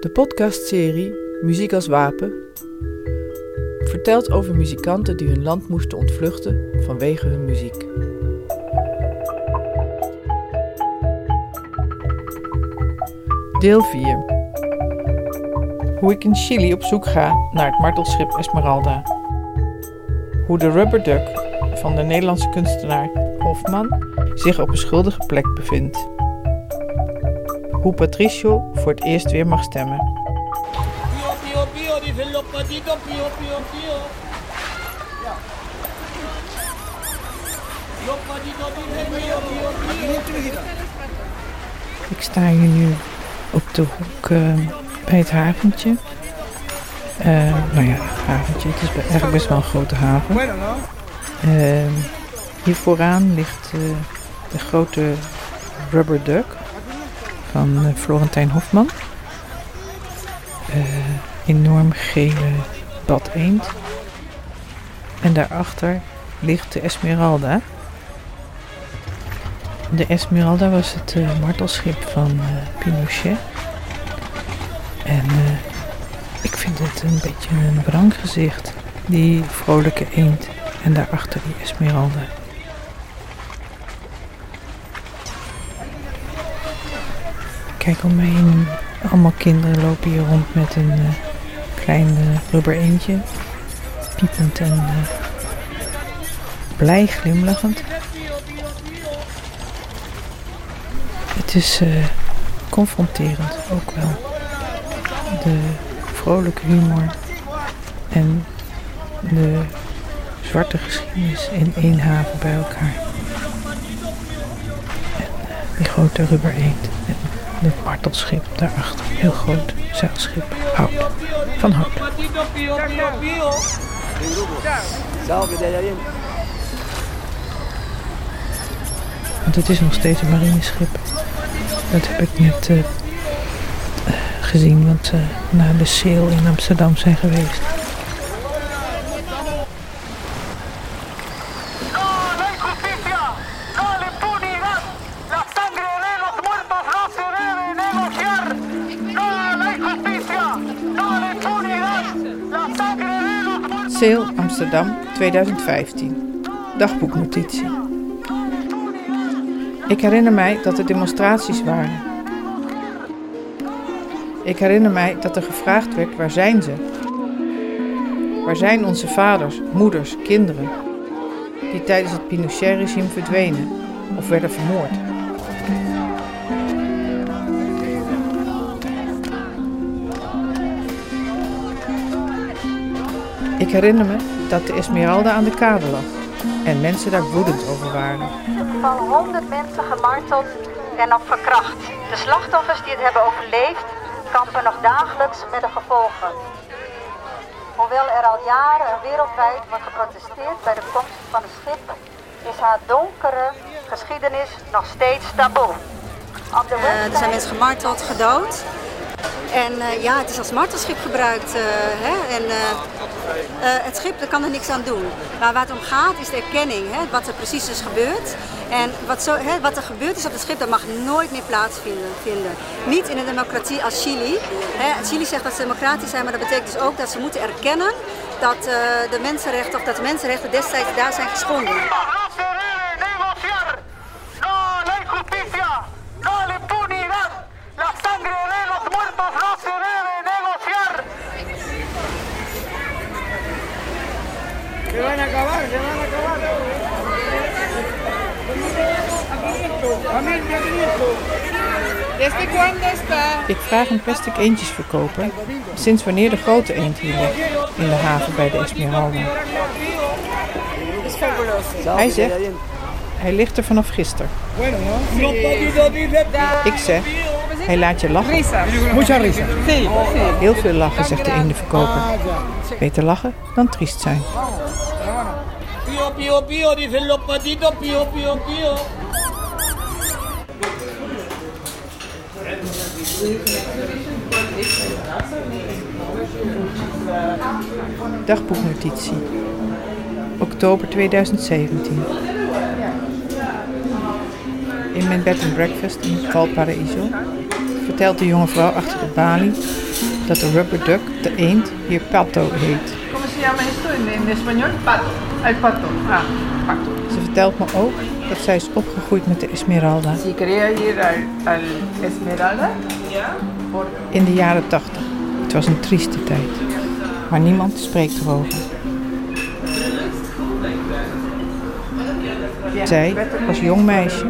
De podcastserie Muziek als Wapen vertelt over muzikanten die hun land moesten ontvluchten vanwege hun muziek. Deel 4 Hoe ik in Chili op zoek ga naar het martelschip Esmeralda. Hoe de Rubber Duck van de Nederlandse kunstenaar Hofman zich op een schuldige plek bevindt. Hoe Patricio voor het eerst weer mag stemmen. Ik sta hier nu op de hoek eh, bij het haventje. Eh, nou ja, haventje. Het is eigenlijk best wel een grote haven. Eh, hier vooraan ligt de grote Rubber Duck van eh, Florentijn Hofman. Eh, enorm gele bad eend. En daarachter ligt de Esmeralda. De Esmeralda was het eh, martelschip van eh, Pinochet. En ik vind het een beetje een wranggezicht. Die vrolijke eend en daarachter die Esmeralda. Kijk om me heen. Allemaal kinderen lopen hier rond met een eh, klein eh, rubber eendje. Piepend en eh, blij glimlachend. Het is confronterend ook wel. De vrolijke humor en de zwarte geschiedenis in één haven bij elkaar. En die grote rubber eend en het martelschip daarachter. Heel groot zeilschip. Hout. Van hout. Want het is nog steeds een marineschip. Dat heb ik net eh, eh, gezien, want ze naar de Seel in Amsterdam zijn geweest. Seel Amsterdam 2015. Dagboeknotitie. Ik herinner mij dat er demonstraties waren. Ik herinner mij dat er gevraagd werd: waar zijn ze? Waar zijn onze vaders, moeders, kinderen? Die tijdens het Pinochet-regime verdwenen of werden vermoord. Ik herinner me dat de Esmeralda aan de kade lag en mensen daar woedend over waren. van 100 mensen gemarteld en nog verkracht. De slachtoffers die het hebben overleefd, kampen nog dagelijks met de gevolgen. Hoewel er al jaren wereldwijd wordt geprotesteerd bij de komst van het schip, is haar donkere geschiedenis nog steeds taboe. Eh, er zijn mensen gemarteld, gedood. En eh, ja, het is als martelschip gebruikt. eh, hè? En het schip daar kan er niks aan doen. Maar waar het om gaat is de erkenning, hè? wat er precies is gebeurd. En wat, zo, hè, wat er gebeurd is op het schip, dat mag nooit meer plaatsvinden. Vinden. Niet in een democratie als Chili. Hè? Chili zegt dat ze democratisch zijn, maar dat betekent dus ook dat ze moeten erkennen dat, eh, de, mensenrechten, dat de mensenrechten destijds daar zijn geschonden. ¡No se debe negociar! ¡No a la injusticia! ¡No a la impunidad! ¡La sangre de los muertos no se debe negociar! Se van a acabar, se van a acabar. Familia, ¿Desde cuándo está? Ik vraag een plastic eendjesverkoper sinds wanneer de grote eend hier ligt in de haven bij de Esmeralda. Hij zegt, hij ligt er vanaf gisteren. Ik zeg, hij laat je lachen. Heel veel lachen, zegt de eendenverkoper. Beter lachen dan triest zijn. Pío, pío, dicen los patitos, pío, pío. Dagboeknotitie. Oktober 2017. In mijn bed and breakfast in Valparaiso vertelt de jonge vrouw achter de balie dat de rubber duck, de eend, hier pato heet. ¿Cómo se llama esto en, en español? Pato. El pato. Ah, pato. Ze vertelt me ook dat zij is opgegroeid met de Esmeralda Si quería ir al, al Esmeralda, por in de jaren 80. Het was een trieste tijd, maar niemand spreekt erover. Zij, als jong meisje,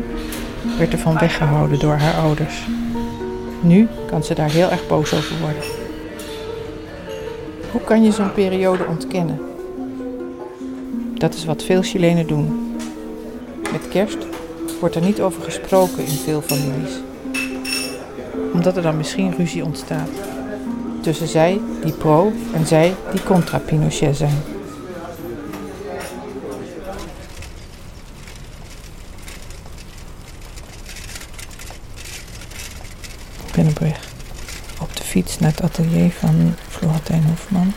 werd ervan weggehouden door haar ouders. Nu kan ze daar heel erg boos over worden. Hoe kan je zo'n periode ontkennen? Dat is wat veel Chilenen doen. Met kerst wordt er niet over gesproken in veel families. Omdat er dan misschien ruzie ontstaat. Tussen zij die pro en zij die contra Pinochet zijn. Op de fiets naar het atelier van Florentijn Hofman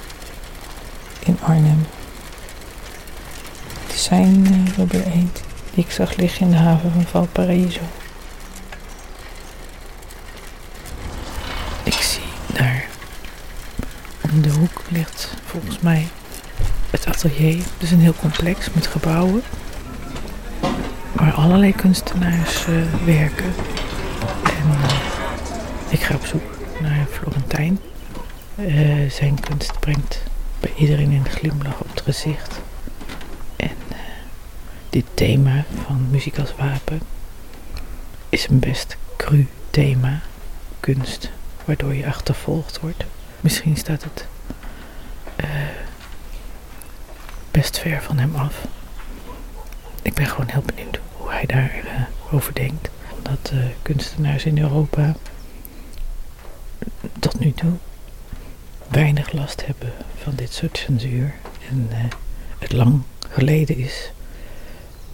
in Arnhem. Het is zijn eh, rubber eend die ik zag liggen in de haven van Valparaiso. Ik zie daar om de hoek ligt volgens mij het atelier. Dus een heel complex met gebouwen waar allerlei kunstenaars eh, werken. En eh, ik ga op zoek naar Florentijn. Eh, zijn kunst brengt bij iedereen een glimlach op het gezicht. En eh, dit thema van muziek als wapen is een best cru thema. Kunst, waardoor je achtervolgd wordt. Misschien staat het eh, best ver van hem af. Ik ben gewoon heel benieuwd hoe hij daarover over denkt. Dat eh, kunstenaars in Europa toe weinig last hebben van dit soort censuur. En eh, het lang geleden is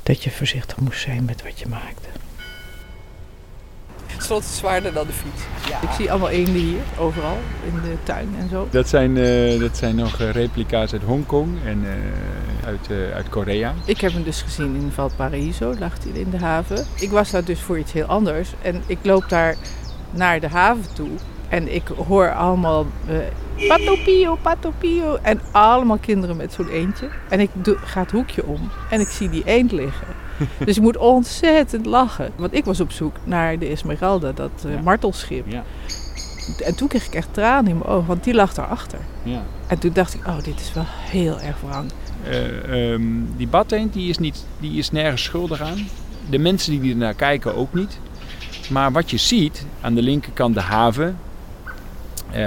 dat je voorzichtig moest zijn met wat je maakte. Het slot is zwaarder dan de fiets. Ik zie allemaal eenden hier, overal, in de tuin en zo. Dat zijn, eh, dat zijn nog eh, replica's uit Hongkong en eh, uit, eh, uit Korea. Ik heb hem dus gezien in Valparaiso, lag hij in de haven. Ik was daar dus voor iets heel anders. En ik loop daar naar de haven toe. En ik hoor allemaal eh patopio, patopio. En allemaal kinderen met zo'n eendje. En ik doe, ga het hoekje om en ik zie die eend liggen. Dus ik moet ontzettend lachen. Want ik was op zoek naar de Esmeralda, dat eh, Ja. martelschip. Ja. En toen kreeg ik echt tranen in mijn ogen, want die lag daarachter. Ja. En toen dacht ik, oh, dit is wel heel erg wrang. Eh, ehm, die badeend die is, niet, die is nergens schuldig aan. De mensen die ernaar kijken ook niet. Maar wat je ziet, aan de linkerkant de haven, eh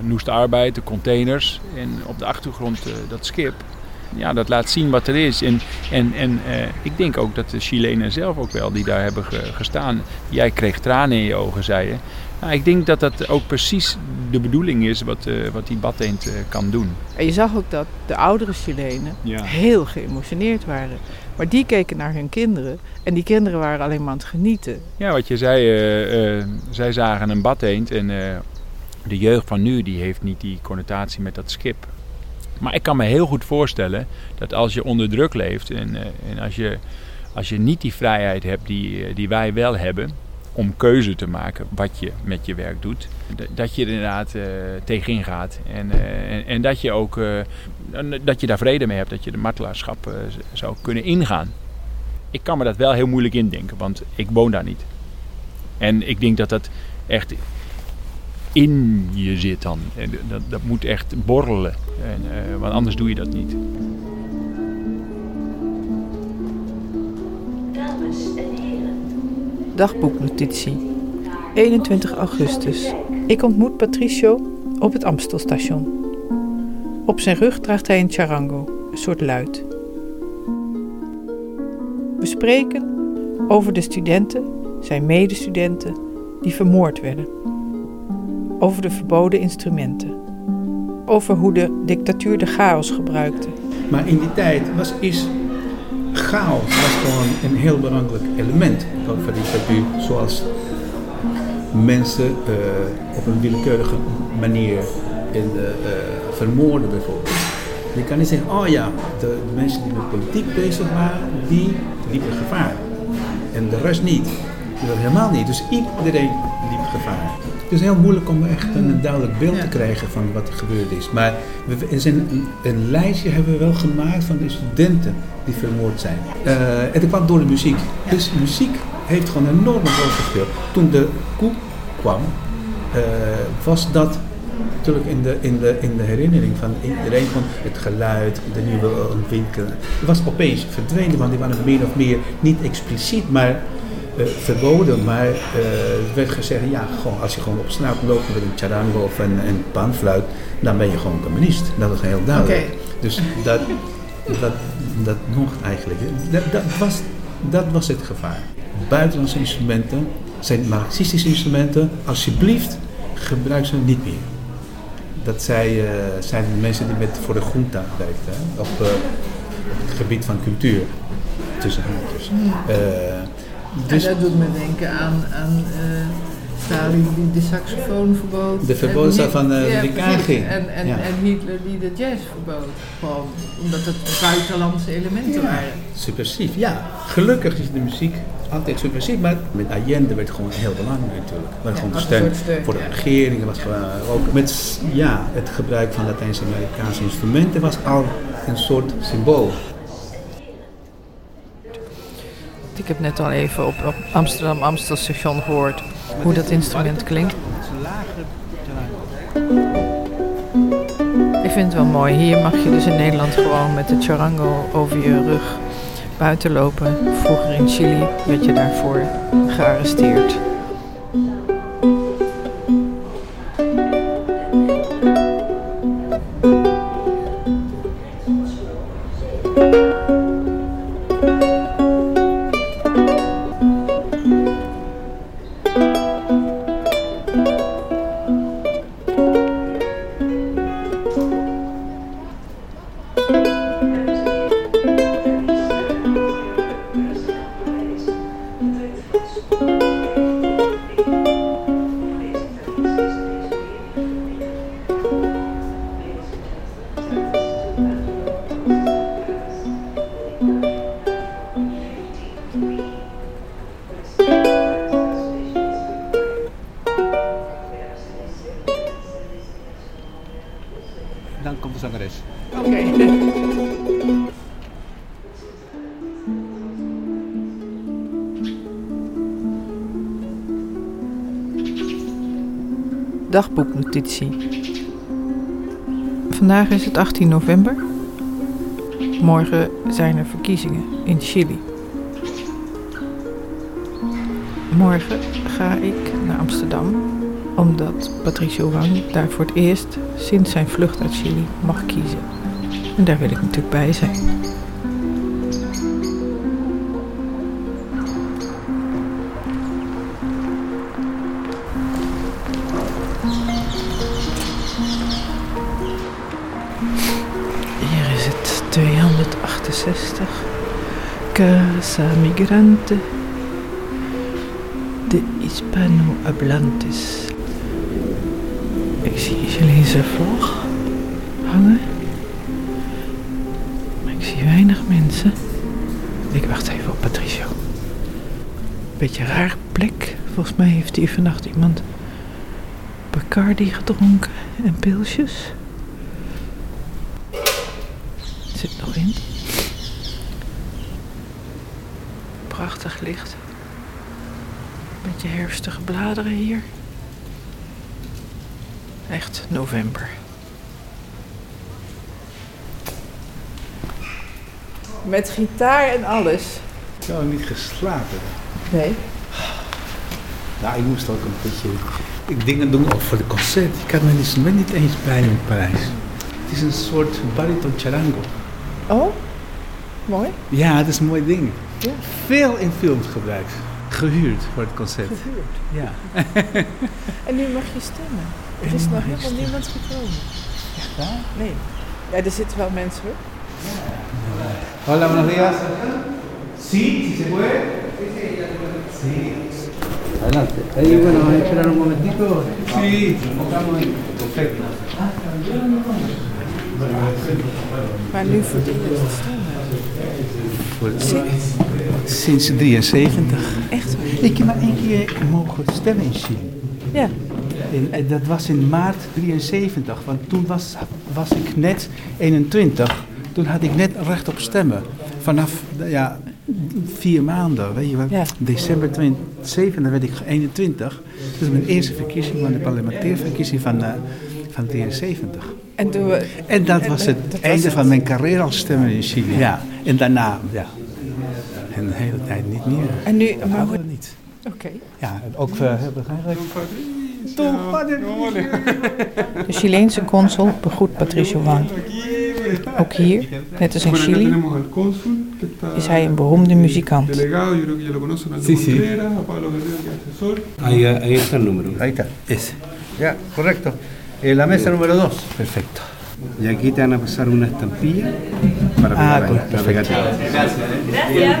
Noest Arbeid, de containers en op de achtergrond eh, dat schip. Ja, dat laat zien wat er is. En, en, en eh, ik denk ook dat de Chilenen zelf ook wel, die daar hebben ge- gestaan. Jij kreeg tranen in je ogen, zei je. Nou, ik denk dat dat ook precies de bedoeling is wat, wat die badeend eh, kan doen. En je zag ook dat de oudere Chilenen Ja. heel geëmotioneerd waren. Maar die keken naar hun kinderen en die kinderen waren alleen maar aan het genieten. Ja, wat je zei, zij zagen een badeend en de jeugd van nu die heeft niet die connotatie met dat schip. Maar ik kan me heel goed voorstellen dat als je onder druk leeft en, eh, en als, je, als je niet die vrijheid hebt die, eh, die wij wel hebben om keuze te maken wat je met je werk doet, dat je er inderdaad eh, tegenin gaat en, en, dat je ook dat je daar vrede mee hebt, dat je de martelaarschap zou kunnen ingaan. Ik kan me dat wel heel moeilijk indenken, want ik woon daar niet. En ik denk dat dat echt in je zit dan. En dat, dat moet echt borrelen. En, eh, want anders doe je dat niet. Dagboeknotitie. 21 augustus. Ik ontmoet Patricio op het Amstelstation. Op zijn rug draagt hij een charango, een soort luid. We spreken over de studenten, zijn medestudenten, die vermoord werden. Over de verboden instrumenten. Over hoe de dictatuur de chaos gebruikte. Maar in die tijd was, is chaos was gewoon een heel belangrijk element van de dictatuur. Zoals mensen eh, op een willekeurige manier in de, eh, vermoorden bijvoorbeeld. Je kan niet zeggen, oh ja, de, mensen die met politiek bezig waren, die liepen gevaar. En de rest niet. Dat helemaal niet. Dus iedereen liep gevaar. Het is heel moeilijk om echt een duidelijk beeld te krijgen van wat er gebeurd is. Maar we, zijn een, een lijstje hebben we wel gemaakt van de studenten die vermoord zijn. Eh, en dat kwam door de muziek. Dus muziek heeft gewoon een enorme rol gespeeld. Toen de koe kwam, eh, was dat natuurlijk in de, in, de, in de herinnering van iedereen van het geluid, de nieuwe ontwikkeling. Het was opeens verdwenen, want die waren meer of meer niet expliciet, maar eh, verboden. Maar eh, het werd gezegd, ja, gewoon, als je gewoon op straat loopt met een charango of een, een panfluit, dan ben je gewoon communist. Dat was heel duidelijk. Dus dat, dat, dat nog eigenlijk. Dat, dat, was, dat was het gevaar. Buitenlandse instrumenten zijn marxistische instrumenten. Alsjeblieft, gebruik ze niet meer. Dat zij, eh, zijn de mensen die met, voor de junta werkten, hè, op, eh, het gebied van cultuur. Tussen haakjes. Eh, dus en dat doet me denken aan, aan eh, Stalin die de saxofoon verbood. De verboden van, eh, ja, de precies. KG. En, en, Ja. en Hitler die de jazz verbood. Gewoon omdat het buitenlandse elementen waren. subversief, ja. Gelukkig is de muziek altijd subversief, maar met Allende werd het gewoon heel belangrijk natuurlijk. Maar gewoon de steun voor de ja. regering. Was ook met ja, het gebruik van Latijns-Amerikaanse instrumenten was al een soort symbool. Ik heb net al even op, op Amsterdam Amstelstation gehoord hoe dat instrument klinkt. Ik vind het wel mooi. Hier mag je dus in Nederland gewoon met de charango over je rug buiten lopen. Vroeger in Chili werd je daarvoor gearresteerd. De zangeres. Dagboeknotitie. Vandaag is het 18 november. Morgen zijn er verkiezingen in Chili. Morgen ga ik naar Amsterdam omdat Patricio Wang daar voor het eerst sinds zijn vlucht uit Chili mag kiezen. En daar wil ik natuurlijk bij zijn. Hier is het 268. Casa Migrante de Hispano-Hablantes. Chileense vlag hangen. Ik zie weinig mensen. Ik wacht even op Patricio. Beetje raar plek. Volgens mij heeft hier vannacht iemand Bacardi gedronken en pilsjes. Zit nog in. Prachtig licht. Beetje herfstige bladeren hier. Echt november. Met gitaar en alles. Ik heb niet geslapen. Nee. Nou, ik moest ook een beetje ik dingen doen ook voor de concert. Ik had mijn instrument niet eens bij in Parijs. Het is een soort bariton charango. Oh, mooi. Ja, het is een mooi ding. Ja. Veel in films gebruikt. Gehuurd voor het concert. Gehuurd. Ja. En nu mag je stemmen. Er is nog helemaal niemand gekomen. Ja? Nee. Ja, er zitten wel mensen hoor. Hola, buenos días. Sí, si se puede. Sí. Adelante. Ahí, bueno, vamos a esperar un momentico. Sí, enfocamos ahí. Perfecto. Maar nu het eerst stemmen. Sinds 73. Echt waar? Ik heb maar één keer mogen stemmen in Chili. Ja. In, eh, dat was in maart 73, want toen was, was ik net 21. Toen had ik net recht op stemmen. Vanaf ja, vier maanden, weet je wel. Ja. December 2007 werd ik 21. Dus mijn eerste verkiezing van de parlementaire verkiezing van, eh, van 73. En, toen we, En dat was het dat was einde het. van mijn carrière als stemmer in Chili. Ja. En daarna, ja. En de hele tijd niet meer. en nu, maar Maar hoe- niet. oké. Ja, ook uh, hebben we eigenlijk... De Chileense consul begroet Patricio Wang. Ook hier, net als in Chili, is hij een beroemde muzikant. Sí, sí. Ahí, ahí está el número. Ahí está, ese. Ya, correcto. Eh, la mesa número 2. Perfecto. Y aquí te van a pasar una estampilla para Ah, pegar pues, la perfecto. pegatina.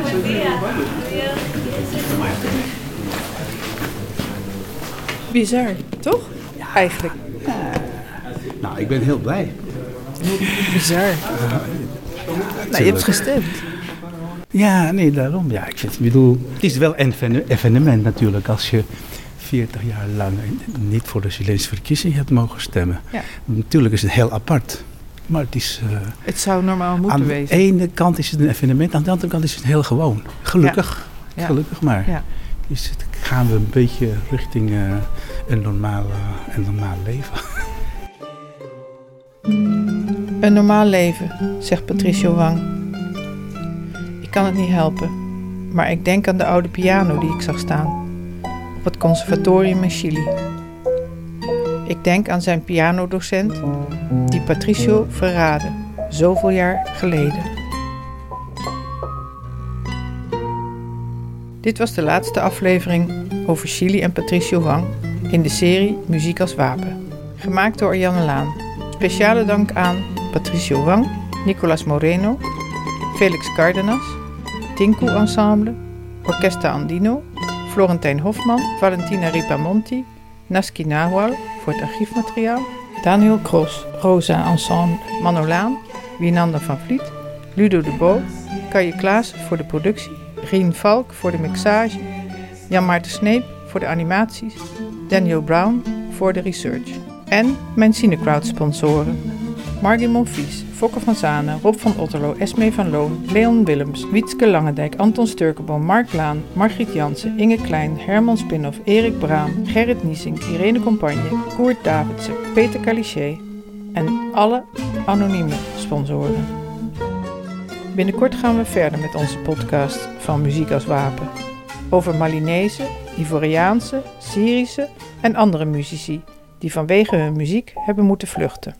Bizar, toch? Eigenlijk. Nou, ik ben heel blij. Bizar. Nou, je hebt gestemd. Ja, nee, daarom. Ja, ik, vind, ik bedoel, het is wel een evene- evenement natuurlijk als je 40 jaar lang niet voor de Chileense verkiezing hebt mogen stemmen. Ja. Natuurlijk is het heel apart. Maar het is, eh, Het zou normaal moeten aan de wezen. ene kant is het een evenement, aan de andere kant is het heel gewoon. Gelukkig, Ja. gelukkig maar. Dus het- gaan we een beetje richting eh, een, normaal, eh, een normaal leven. Een normaal leven, zegt Patricio Wang. Ik kan het niet helpen, maar ik denk aan de oude piano die ik zag staan op het conservatorium in Chili. Ik denk aan zijn pianodocent die Patricio verraadde, zoveel jaar geleden. Dit was de laatste aflevering over Chili en Patricio Wang in de serie Muziek als Wapen. Gemaakt door Arjanne Laan. Speciale dank aan Patricio Wang, Nicolas Moreno, Felix Cardenas, Tinku Ensemble, Orquesta Andino, Florentijn Hofman, Valentina Ripamonti, Naski Nawal voor het archiefmateriaal, Daniel Kros, Rosa Ensemble, Manolaan, Wienanda van Vliet, Ludo de Bo, Kaje Klaas voor de productie, Rien Valk voor de mixage, Jan Maarten Sneep voor de animaties, Daniel Brown voor de research. En mijn Cinecrowd sponsoren. Margin Monfils, Fokke van Zanen, Rob van Otterlo, Esmee van Loon, Leon Willems, Wietske Langendijk, Anton Sturkenboom, Mark Laan, Margriet Jansen, Inge Klein, Herman Spinhoff, Erik Braam, Gerrit Niesing, Irene Compagne, Koert Davidsen, Peter Caliché en alle anonieme sponsoren. Binnenkort gaan we verder met onze podcast van Muziek als Wapen. Over Malinese, Ivoriaanse, Syrische en andere muzici die vanwege hun muziek hebben moeten vluchten.